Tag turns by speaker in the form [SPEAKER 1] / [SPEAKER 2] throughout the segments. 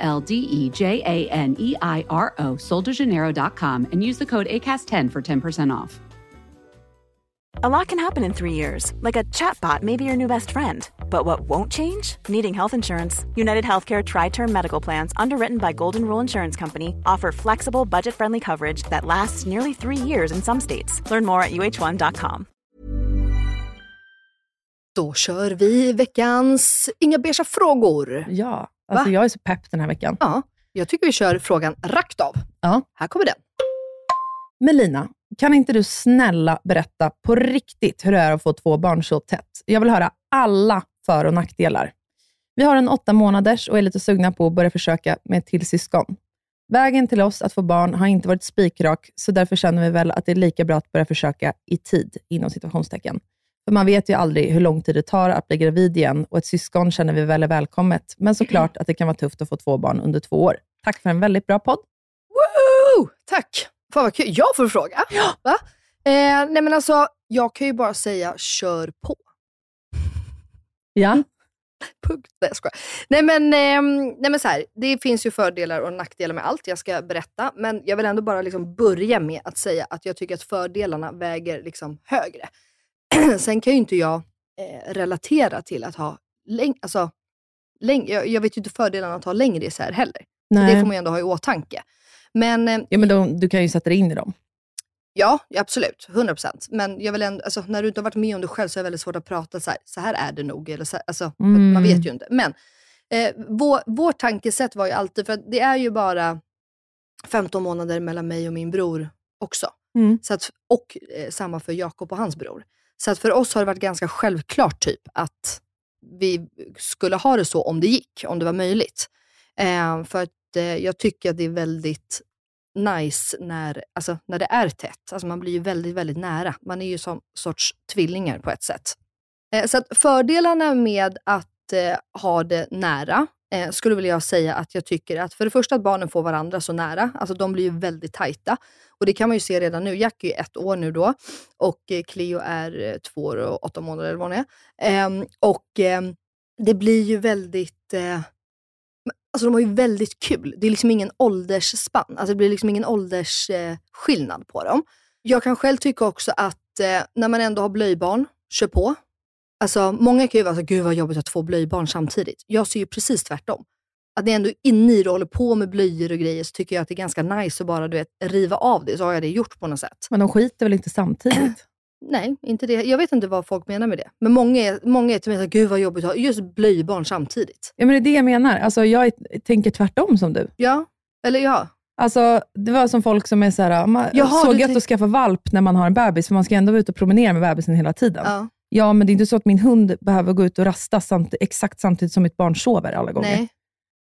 [SPEAKER 1] L D E J A N E I R O, soldejaneiro.com, and use the code ACAST10 for 10% off.
[SPEAKER 2] A lot can happen in three years, like a chatbot may be your new best friend. But what won't change? Needing health insurance. United Healthcare Tri Term Medical Plans, underwritten by Golden Rule Insurance Company, offer flexible, budget friendly coverage that lasts nearly three years in some states. Learn more at uh1.com.
[SPEAKER 3] Då kör vi veckans Inga beiga frågor.
[SPEAKER 4] Ja, alltså
[SPEAKER 3] Va?
[SPEAKER 4] jag är så pepp den här veckan.
[SPEAKER 3] Ja, jag tycker vi kör frågan rakt av.
[SPEAKER 4] Ja.
[SPEAKER 3] Här kommer den.
[SPEAKER 4] Melina, kan inte du snälla berätta på riktigt hur det är att få två barn så tätt? Jag vill höra alla för och nackdelar. Vi har en åtta månaders och är lite sugna på att börja försöka med till syskon. Vägen till oss att få barn har inte varit spikrak, så därför känner vi väl att det är lika bra att börja försöka i tid, inom situationstecken. För man vet ju aldrig hur lång tid det tar att bli gravid igen och ett syskon känner vi väl är välkommet, men såklart att det kan vara tufft att få två barn under två år. Tack för en väldigt bra podd.
[SPEAKER 3] Woo! Tack! Fan vad kul. Jag får fråga. Ja. Va? Eh, nej men alltså, jag kan ju bara säga kör på.
[SPEAKER 4] Ja.
[SPEAKER 3] Punkt. Nej, jag skojar. Nej men, ehm, nej men så här, det finns ju fördelar och nackdelar med allt jag ska berätta. Men jag vill ändå bara liksom börja med att säga att jag tycker att fördelarna väger liksom högre. Sen kan ju inte jag eh, relatera till att ha läng- alltså, läng- jag, jag vet ju inte fördelarna att ha längre isär heller. Det får man ju ändå ha i åtanke. Men eh,
[SPEAKER 4] Ja, men då, du kan ju sätta dig in i dem.
[SPEAKER 3] Ja, absolut. 100 procent. Men jag vill ändå, alltså, när du inte har varit med om det själv så är det väldigt svårt att prata så här, så här är det nog. Eller så, här- alltså,
[SPEAKER 4] Mm.
[SPEAKER 3] Man vet ju inte. Men eh, vår, vårt tankesätt var ju alltid, för det är ju bara 15 månader mellan mig och min bror också.
[SPEAKER 4] Mm.
[SPEAKER 3] Så att, och eh, samma för Jakob och hans bror. Så att för oss har det varit ganska självklart typ att vi skulle ha det så om det gick, om det var möjligt. Eh, för att eh, jag tycker att det är väldigt nice när, alltså, när det är tätt. Alltså, man blir ju väldigt, väldigt nära. Man är ju som sorts tvillingar på ett sätt. Eh, så att fördelarna med att eh, ha det nära eh, skulle vilja jag säga att jag tycker att för det första att barnen får varandra så nära. Alltså de blir ju väldigt tajta. Och det kan man ju se redan nu. Jack är ju ett år nu då och eh, Cleo är eh, två år och åtta månader eller vad hon är. Eh, och eh, det blir ju väldigt eh, Alltså de har ju väldigt kul. Det är liksom ingen åldersspann. Alltså det blir liksom ingen åldersskillnad eh, på dem. Jag kan själv tycka också att eh, när man ändå har blöjbarn, kör på. Alltså många kan ju vara så gud vad jobbigt att ha två blöjbarn samtidigt. Jag ser ju precis tvärtom. Att ni ändå är inne i det och håller på med blöjor och grejer så tycker jag att det är ganska nice att bara du vet, riva av det. Så har jag det gjort på något sätt.
[SPEAKER 4] Men de skiter väl inte samtidigt?
[SPEAKER 3] Nej, inte det. Jag vet inte vad folk menar med det. Men många är, många är till mig gud vad jobbigt att ha just blöjbarn samtidigt.
[SPEAKER 4] Ja, men det är det jag menar. Alltså, jag är- tänker tvärtom som du.
[SPEAKER 3] Ja, eller ja.
[SPEAKER 4] Alltså, det var som folk som är så här, man,
[SPEAKER 3] Jaha,
[SPEAKER 4] så
[SPEAKER 3] du
[SPEAKER 4] gött att skaffa valp när man har en bebis, för man ska ändå vara ute och promenera med bebisen hela tiden.
[SPEAKER 3] ja.
[SPEAKER 4] Ja, men det är inte så att min hund behöver gå ut och rasta samt, exakt samtidigt som mitt barn sover alla gånger.
[SPEAKER 3] Nej.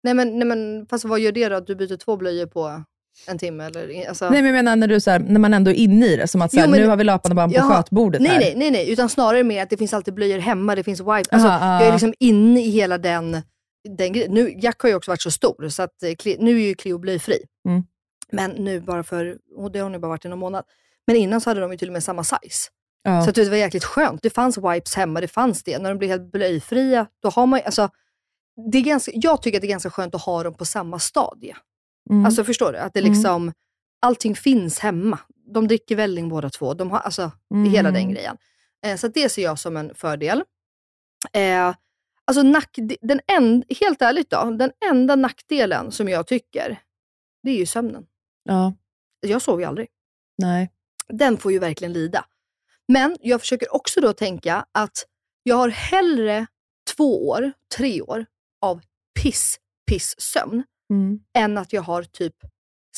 [SPEAKER 3] Nej, men, nej, men fast vad gör det då? Att du byter två blöjor på en timme? Eller, alltså...
[SPEAKER 4] Nej, men jag menar när, du, så här, när man ändå är inne i det, som att så här,
[SPEAKER 3] Jo, men-
[SPEAKER 4] nu har vi löpande barn på
[SPEAKER 3] Jaha.
[SPEAKER 4] skötbordet
[SPEAKER 3] nej,
[SPEAKER 4] här.
[SPEAKER 3] nej, nej, nej, utan snarare mer att det finns alltid blöjor hemma, det finns wipe. Alltså,
[SPEAKER 4] Aha,
[SPEAKER 3] jag är liksom inne i hela den, den grejen. Nu, Jack har ju också varit så stor, så att, eh, nu är ju Cleo blöjfri.
[SPEAKER 4] Mm.
[SPEAKER 3] Men nu bara för, och det har nu bara varit i någon månad. Men innan så hade de ju till och med samma size.
[SPEAKER 4] Ja.
[SPEAKER 3] Så att det var jäkligt skönt. Det fanns wipes hemma, det fanns det. När de blir helt blöjfria, då har man alltså, det är ganska, Jag tycker att det är ganska skönt att ha dem på samma stadie.
[SPEAKER 4] Mm.
[SPEAKER 3] Alltså förstår du? Att det
[SPEAKER 4] Mm.
[SPEAKER 3] liksom, allting finns hemma. De dricker välling båda två. De har, alltså, är hela den
[SPEAKER 4] Mm.
[SPEAKER 3] grejen. Eh, så det ser jag som en fördel. Eh, alltså nack, den en, helt ärligt då, den enda nackdelen som jag tycker, det är ju sömnen.
[SPEAKER 4] ja,
[SPEAKER 3] Jag sover ju aldrig.
[SPEAKER 4] nej.
[SPEAKER 3] Den får ju verkligen lida. Men jag försöker också då tänka att jag har hellre två år, tre år av piss, piss sömn
[SPEAKER 4] Mm.
[SPEAKER 3] än att jag har typ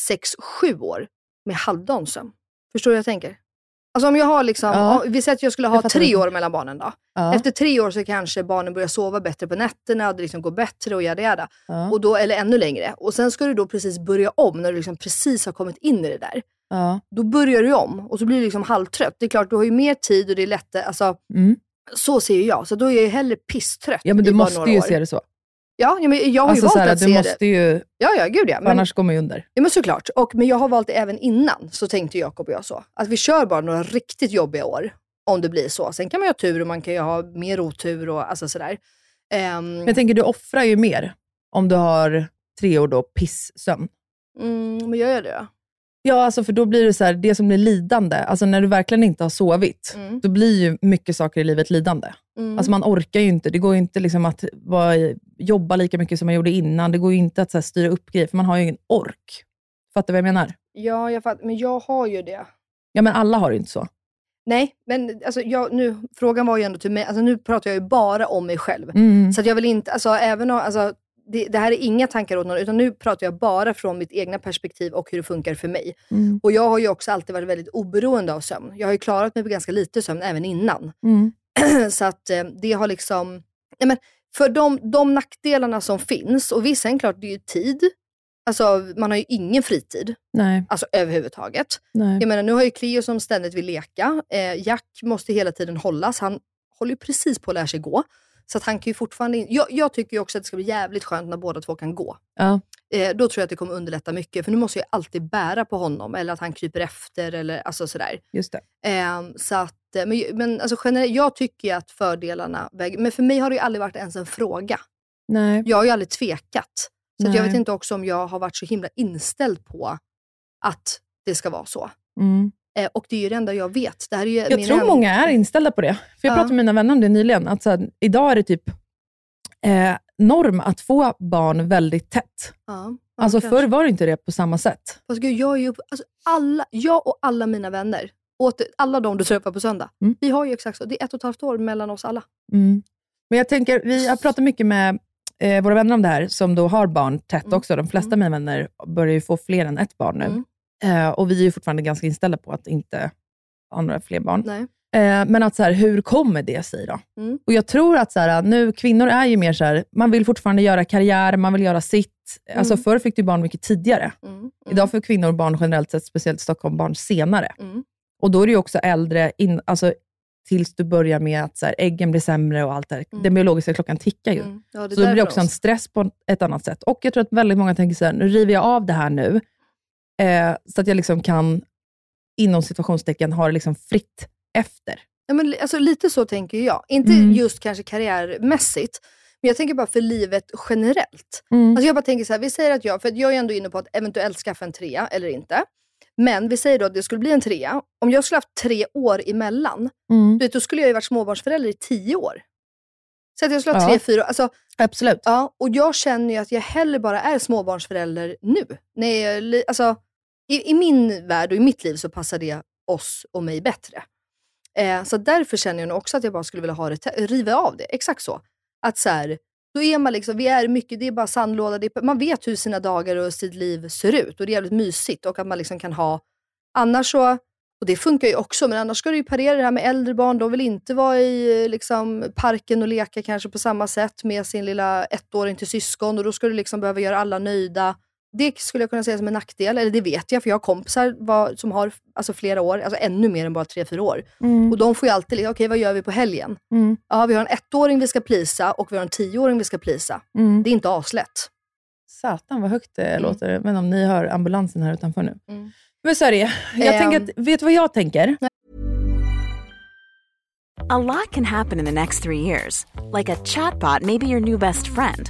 [SPEAKER 3] sex, sju år med halvdan sömn. Förstår du vad jag tänker? Alltså om jag har liksom,
[SPEAKER 4] Ja.
[SPEAKER 3] om- vi säger att jag skulle
[SPEAKER 4] Jag
[SPEAKER 3] ha
[SPEAKER 4] fattar
[SPEAKER 3] tre år mellan barnen då.
[SPEAKER 4] Ja.
[SPEAKER 3] Efter tre år så kanske barnen börjar sova bättre på nätterna och det liksom går bättre och jada jada.
[SPEAKER 4] ja.
[SPEAKER 3] Och då, eller ännu längre. Och sen ska du då precis börja om när du liksom precis har kommit in i det där.
[SPEAKER 4] Ja.
[SPEAKER 3] Då börjar du om och så blir du liksom halvtrött. Det är klart, du har ju mer tid och det är lättare. Alltså,
[SPEAKER 4] Mm.
[SPEAKER 3] så ser ju jag. Så då är jag ju hellre pisstrött
[SPEAKER 4] ja, men du måste ju
[SPEAKER 3] år.
[SPEAKER 4] se det så.
[SPEAKER 3] Ja, ja, men jag har
[SPEAKER 4] Alltså,
[SPEAKER 3] ju valt
[SPEAKER 4] här,
[SPEAKER 3] att
[SPEAKER 4] du
[SPEAKER 3] se
[SPEAKER 4] måste
[SPEAKER 3] det.
[SPEAKER 4] ju,
[SPEAKER 3] Ja, ja, gud ja. Men,
[SPEAKER 4] annars går man ju under.
[SPEAKER 3] ja, men såklart. Och, men jag har valt det även innan, så tänkte Jakob och jag så. Att vi kör bara några riktigt jobbiga år, om det blir så. Sen kan man ju ha tur och man kan ju ha mer otur och alltså sådär. Ehm,
[SPEAKER 4] Men jag tänker, du offrar ju mer om du har tre år då pissömn.
[SPEAKER 3] mm, men gör jag det då?
[SPEAKER 4] Ja, alltså för då blir det så här, det som blir lidande, alltså när du verkligen inte har sovit,
[SPEAKER 3] Mm.
[SPEAKER 4] då blir ju mycket saker i livet lidande.
[SPEAKER 3] Mm.
[SPEAKER 4] Alltså man orkar ju inte, det går ju inte liksom att vara, jobba lika mycket som man gjorde innan. Det går ju inte att så här, styra upp grejer, för man har ju ingen ork. Fattar du vad jag menar?
[SPEAKER 3] Ja, jag fatt, men jag har ju det.
[SPEAKER 4] Ja, men alla har ju inte så.
[SPEAKER 3] Nej, men alltså, jag, nu, frågan var ju ändå till mig. Alltså, nu pratar jag ju bara om mig själv.
[SPEAKER 4] Mm.
[SPEAKER 3] Så att jag vill inte, alltså, även om, alltså, det, det här är inga tankar åt någon, utan nu pratar jag bara från mitt egna perspektiv och hur det funkar för mig.
[SPEAKER 4] Mm.
[SPEAKER 3] Och jag har ju också alltid varit väldigt oberoende av sömn. Jag har ju klarat mig på ganska lite sömn även innan.
[SPEAKER 4] Mm.
[SPEAKER 3] så att eh, det har liksom, ja, men för de, de nackdelarna som finns, och vissa är klart, det är ju tid. Alltså man har ju ingen fritid,
[SPEAKER 4] Nej,
[SPEAKER 3] alltså överhuvudtaget.
[SPEAKER 4] nej.
[SPEAKER 3] Jag menar, nu har ju Cleo som ständigt vill leka. Eh, Jack måste hela tiden hållas. Han håller ju precis på att lära sig gå. Så att han kan ju fortfarande... In... Jag, jag tycker också att det ska bli jävligt skönt när båda två kan gå.
[SPEAKER 4] Ja.
[SPEAKER 3] Eh, då tror jag att det kommer underlätta mycket. För nu måste jag alltid bära på honom eller att han kryper efter eller alltså sådär.
[SPEAKER 4] Just det.
[SPEAKER 3] Eh, så att, eh, men men alltså generellt, jag tycker att fördelarna väger... Men för mig har det ju aldrig varit ens en fråga.
[SPEAKER 4] Nej.
[SPEAKER 3] Jag har ju aldrig tvekat. Så att jag vet inte också om jag har varit så himla inställd på att det ska vara så.
[SPEAKER 4] Mm.
[SPEAKER 3] Eh, och det är ju det enda jag vet. Det här är ju
[SPEAKER 4] Jag tror
[SPEAKER 3] hem-
[SPEAKER 4] många är inställda på det. För Jag
[SPEAKER 3] Ja.
[SPEAKER 4] pratade med mina vänner om det nyligen. Att så här, idag är det typ eh, norm att få barn väldigt tätt.
[SPEAKER 3] Ja, ja,
[SPEAKER 4] Alltså
[SPEAKER 3] kanske.
[SPEAKER 4] förr var det inte det på samma sätt.
[SPEAKER 3] Fast gud, jag, är ju, alltså, alla, jag och alla mina vänner, åter, alla de du träffar på söndag,
[SPEAKER 4] Mm.
[SPEAKER 3] vi har ju exakt så. Det är ett och ett halvt år mellan oss alla.
[SPEAKER 4] Mm. Men jag tänker, vi har pratat mycket med eh, våra vänner om det här, som då har barn tätt
[SPEAKER 3] Mm.
[SPEAKER 4] också. De flesta av mina vänner börjar ju få fler än ett barn nu.
[SPEAKER 3] Mm.
[SPEAKER 4] Eh, och vi är fortfarande ganska inställda på att inte ha några fler barn. Eh, men att så här, hur kommer det sig då?
[SPEAKER 3] Mm.
[SPEAKER 4] Och jag tror att så här, nu, kvinnor är ju mer så här, man vill fortfarande göra karriär, man vill göra sitt. Alltså förr fick du barn mycket tidigare.
[SPEAKER 3] Mm. Mm.
[SPEAKER 4] Idag får kvinnor barn generellt sett, speciellt i Stockholm, barn senare.
[SPEAKER 3] Mm.
[SPEAKER 4] Och då är ju också äldre, in, alltså, tills du börjar med att så här, äggen blir sämre och allt det.
[SPEAKER 3] Mm.
[SPEAKER 4] Den biologiska klockan tickar ju.
[SPEAKER 3] Mm. Ja, det
[SPEAKER 4] Så det blir också en stress på ett annat sätt. Och jag tror att väldigt många tänker så här, nu river jag av det här nu, eh, så att jag liksom kan, inom situationstecken, ha det liksom fritt efter.
[SPEAKER 3] Ja, men, alltså, lite så tänker jag. Inte
[SPEAKER 4] Mm.
[SPEAKER 3] just kanske karriärmässigt, men jag tänker bara för livet generellt.
[SPEAKER 4] Mm.
[SPEAKER 3] Alltså jag bara tänker så här, vi säger att jag, för jag är ändå inne på att eventuellt skaffa en trea eller inte. Men vi säger då att det skulle bli en trea. Om jag skulle haft tre år emellan,
[SPEAKER 4] Mm.
[SPEAKER 3] du vet, då skulle jag ju varit småbarnsförälder i tio år. Så att jag skulle ha
[SPEAKER 4] Ja.
[SPEAKER 3] tre, fyra, alltså,
[SPEAKER 4] Absolut.
[SPEAKER 3] ja, och jag känner ju att jag hellre bara är småbarnsförälder nu. Nej, alltså, i, I min värld och i mitt liv så passar det oss och mig bättre. Eh, så därför känner jag nog också att jag bara skulle vilja ha det, riva av det. Exakt så. Att så här, då är man liksom, vi är mycket, det är bara sandlåda, det är, man vet hur sina dagar och sitt liv ser ut och det är jävligt mysigt och att man liksom kan ha, annars så, och det funkar ju också, men annars ska du ju parera det här med äldre barn, de vill inte vara i liksom, parken och leka kanske på samma sätt med sin lilla ettåring till syskon och då ska du liksom behöva göra alla nöjda. Det skulle jag kunna säga som en nackdel, eller det vet jag för jag har kompisar var, som har alltså, flera år, alltså ännu mer än bara tre, fyra år.
[SPEAKER 4] Mm.
[SPEAKER 3] Och de får ju alltid, okej vad gör vi på helgen?
[SPEAKER 4] Mm.
[SPEAKER 3] Ja, vi har en ettåring vi ska plisa och vi har en tioåring vi ska plisa.
[SPEAKER 4] Mm.
[SPEAKER 3] Det är inte aslätt.
[SPEAKER 4] Satan vad högt det
[SPEAKER 3] Mm.
[SPEAKER 4] låter. Men om ni hör ambulansen här utanför nu.
[SPEAKER 3] Mm.
[SPEAKER 4] Men så är det. Jag
[SPEAKER 3] Ehm.
[SPEAKER 4] tänker att, vet du vad jag tänker?
[SPEAKER 2] A lot can happen in the next three years. Like a chatbot may be your new best friend.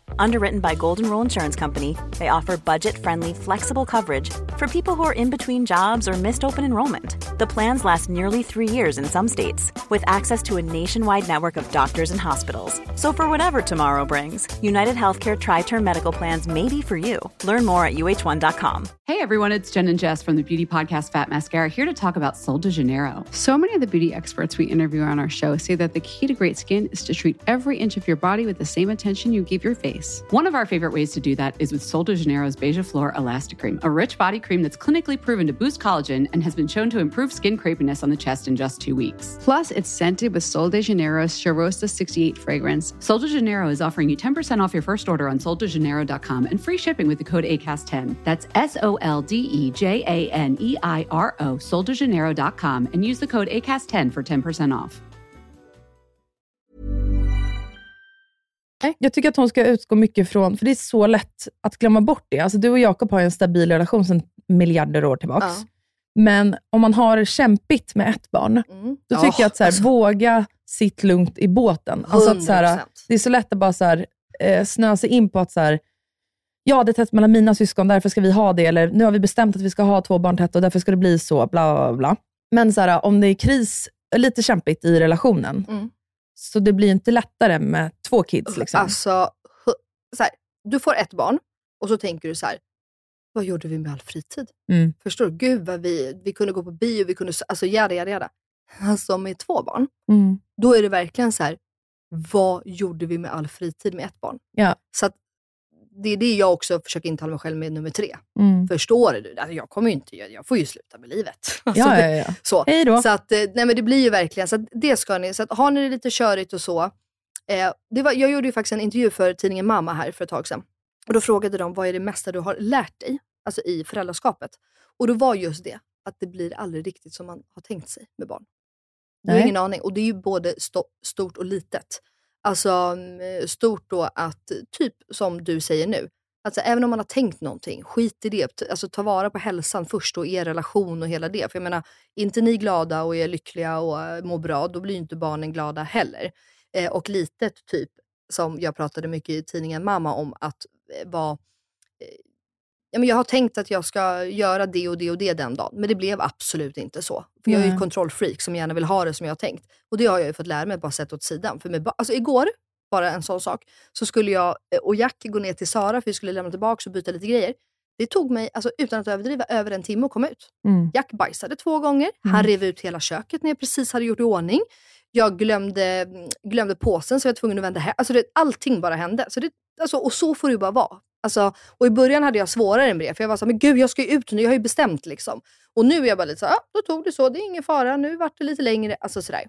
[SPEAKER 2] Underwritten by Golden Rule Insurance Company, they offer budget friendly, flexible coverage for people who are in between jobs or missed open enrollment. The plans last nearly three years in some states, with access to a nationwide network of doctors and hospitals. So, for whatever tomorrow brings, United Healthcare Tri Term Medical Plans may be for you. Learn more at uh1.com.
[SPEAKER 1] Hey everyone, it's Jen and Jess from the beauty podcast Fat Mascara here to talk about Sol de Janeiro.
[SPEAKER 5] So many of the beauty experts we interview on our show say that the key to great skin is to treat every inch of your body with the same attention you give your face.
[SPEAKER 1] Face. One of our favorite ways to do that is with Sol de Janeiro's Beija Flor Elastic Cream, a rich body cream that's clinically proven to boost collagen and has been shown to improve skin crepiness on the chest in just two weeks.
[SPEAKER 5] Plus, it's scented with Sol de Janeiro's Charosta 68 fragrance.
[SPEAKER 1] Sol de Janeiro is offering you 10% off your first order on soldejaneiro.com and free shipping with the code ACAST10. That's S O L D E J A N E I R O, soldejaneiro.com, and use the code ACAST10 for 10% off.
[SPEAKER 4] Jag tycker att hon ska utgå mycket från, för det är så lätt att glömma bort det. Alltså, du och Jakob har en stabil relation sedan miljarder år tillbaka.
[SPEAKER 3] Ja.
[SPEAKER 4] Men om man har kämpigt med ett barn,
[SPEAKER 3] Mm.
[SPEAKER 4] då tycker jag att så här,
[SPEAKER 3] alltså,
[SPEAKER 4] våga sitt lugnt i båten. Alltså att, så här,
[SPEAKER 3] 100%.
[SPEAKER 4] det är så lätt att bara så här, eh, snöa sig in på att så här, ja, det är tätt mellan mina syskon, därför ska vi ha det. Eller nu har vi bestämt att vi ska ha två barn tätt och därför ska det bli så. Bla, bla, bla. Men så här, om det är kris, lite kämpigt i relationen,
[SPEAKER 3] Mm.
[SPEAKER 4] Så det blir inte lättare med två kids. Liksom.
[SPEAKER 3] Alltså, så här, du får ett barn och så tänker du så här, vad gjorde vi med all fritid?
[SPEAKER 4] Mm.
[SPEAKER 3] Förstår du? Gud vad vi, vi kunde gå på bio, vi kunde, alltså jada, jada, jada. Alltså med två barn,
[SPEAKER 4] Mm.
[SPEAKER 3] då är det verkligen så här, vad gjorde vi med all fritid med ett barn?
[SPEAKER 4] Ja.
[SPEAKER 3] Så att, det är det jag också försöker intala mig själv med nummer tre.
[SPEAKER 4] Mm.
[SPEAKER 3] Förstår du? Alltså, jag kommer ju inte, jag, jag får ju sluta med livet. Alltså,
[SPEAKER 4] Ja, ja, ja.
[SPEAKER 3] Så.
[SPEAKER 4] Hej då.
[SPEAKER 3] Så att, eh, nej men det blir ju verkligen, så det ska ni, så att har ni det lite körigt och så. Eh, det var, jag gjorde ju faktiskt en intervju för tidningen Mamma här för ett tag sedan. Och då frågade de, vad är det mesta du har lärt dig alltså i föräldraskapet? Och då var just det, att det blir aldrig riktigt som man har tänkt sig med barn. Du har ingen aning. Och det är ju både sto- stort och litet. Alltså mm, stort då att, typ som du säger nu, Alltså, även om man har tänkt någonting, skit i det. Alltså, ta vara på hälsan först och er relation och hela det. För jag menar, är inte ni glada och är lyckliga och eh, mår bra, då blir ju inte barnen glada heller. Eh, och litet, typ, som jag pratade mycket i tidningen Mamma om, att eh, vara... Eh, Ja, men jag har tänkt att jag ska göra det och det och det den dagen, men det blev absolut inte så. För jag är ju kontrollfreak som gärna vill ha det som jag har tänkt. Och det har jag ju fått lära mig, bara sett åt sidan. För med, alltså, igår, bara en sån sak, så skulle jag eh, och Jack gå ner till Sara för vi skulle lämna tillbaka och byta lite grejer. Det tog mig, alltså, utan att överdriva, över en timme att komma ut.
[SPEAKER 4] Mm.
[SPEAKER 3] Jack bajsade två gånger. Han
[SPEAKER 4] Mm.
[SPEAKER 3] rev ut hela köket när jag precis hade gjort i ordning. Jag glömde, glömde påsen så jag var tvungen att vända hem. Alltså det, allting bara hände. Så det, alltså, och så får det bara vara. Alltså, och I början hade jag svårare med det, för jag var så men gud jag ska ju ut nu, jag har ju bestämt. liksom. Och nu är jag bara lite så ah, då tog det så, det är ingen fara, nu vart det lite längre. Alltså sådär.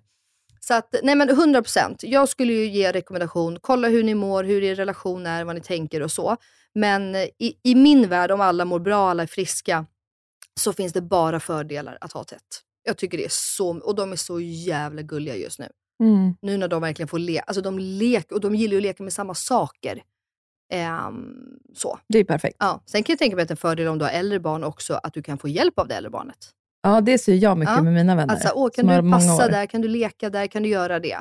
[SPEAKER 3] Så att, nej men 100%. Jag skulle ju ge rekommendation, kolla hur ni mår, hur er relation är, vad ni tänker och så. Men eh, i, i min värld, om alla mår bra, alla är friska, så finns det bara fördelar att ha tätt. Jag tycker det är så, och de är så jävla gulliga just nu.
[SPEAKER 4] Mm.
[SPEAKER 3] Nu när de verkligen får leka, alltså de leker, och de gillar ju att leka med samma saker. Ehm, så.
[SPEAKER 4] Det är perfekt.
[SPEAKER 3] Ja. Sen kan jag tänka mig att en fördel om du har äldre barn också, att du kan få hjälp av det äldre barnet.
[SPEAKER 4] Ja, det ser jag mycket
[SPEAKER 3] Ja.
[SPEAKER 4] med mina vänner.
[SPEAKER 3] Alltså, åh, kan du passa där, kan du leka där, kan du göra det?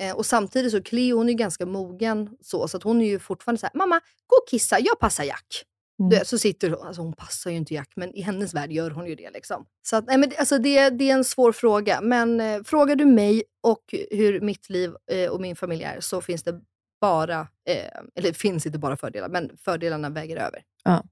[SPEAKER 3] Eh, och samtidigt så Cleo, hon är ganska mogen så, så att hon är ju fortfarande så här, mamma, gå och kissa, jag passar Jack.
[SPEAKER 4] Mm.
[SPEAKER 3] Du, så sitter hon, alltså hon passar ju inte Jack, men i hennes värld gör hon ju det. Liksom. Så att, nej, men, alltså, det, det är en svår fråga, men eh, frågar du mig och hur mitt liv eh, och min familj är, så finns det bara, eh, eller det finns inte bara fördelar, men fördelarna väger över.
[SPEAKER 4] Ja,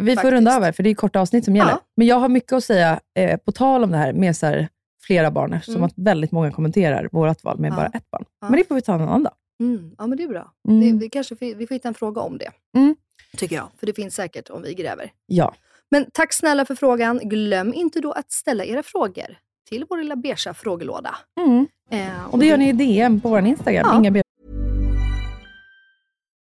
[SPEAKER 4] Vi får
[SPEAKER 3] Faktiskt.
[SPEAKER 4] runda av här, för det är korta avsnitt som gäller.
[SPEAKER 3] Ja.
[SPEAKER 4] Men jag har mycket att säga eh, på tal om det här med så här, flera barn, som
[SPEAKER 3] Mm.
[SPEAKER 4] att väldigt många kommenterar vårt val med
[SPEAKER 3] Ja.
[SPEAKER 4] bara ett barn.
[SPEAKER 3] Ja.
[SPEAKER 4] Men det får vi ta en annan dag.
[SPEAKER 3] Mm, ja, men det är bra.
[SPEAKER 4] Mm.
[SPEAKER 3] Det, vi, kanske, vi får hitta en fråga om det,
[SPEAKER 4] Mm.
[SPEAKER 3] tycker jag. För det finns säkert om vi gräver.
[SPEAKER 4] Ja.
[SPEAKER 3] Men tack snälla för frågan. Glöm inte då att ställa era frågor till vår lilla beiga frågelåda.
[SPEAKER 4] Mm.
[SPEAKER 3] Eh,
[SPEAKER 4] Och det gör ni i DM på vår Instagram.
[SPEAKER 3] Ja.
[SPEAKER 4] Inga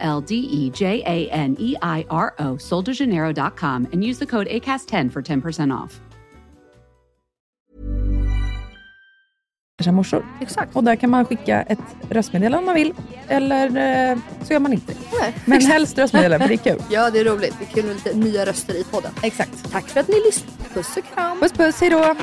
[SPEAKER 1] L D E J A N E I R O, soldejaneiro.com, and use the code ACAST10 for 10% off.
[SPEAKER 4] morsor.
[SPEAKER 3] Exakt.
[SPEAKER 4] Och där kan man skicka ett röstmeddelande om man vill, eller eh, så gör man inte.
[SPEAKER 3] Nej,
[SPEAKER 4] Men
[SPEAKER 3] exakt.
[SPEAKER 4] helst röstmeddelande, för det är kul.
[SPEAKER 3] Ja, det är roligt. Det är kul med lite nya röster i podden.
[SPEAKER 4] Exakt.
[SPEAKER 3] Tack för att ni lyssnade. Puss och kram.
[SPEAKER 4] Puss puss, hej då!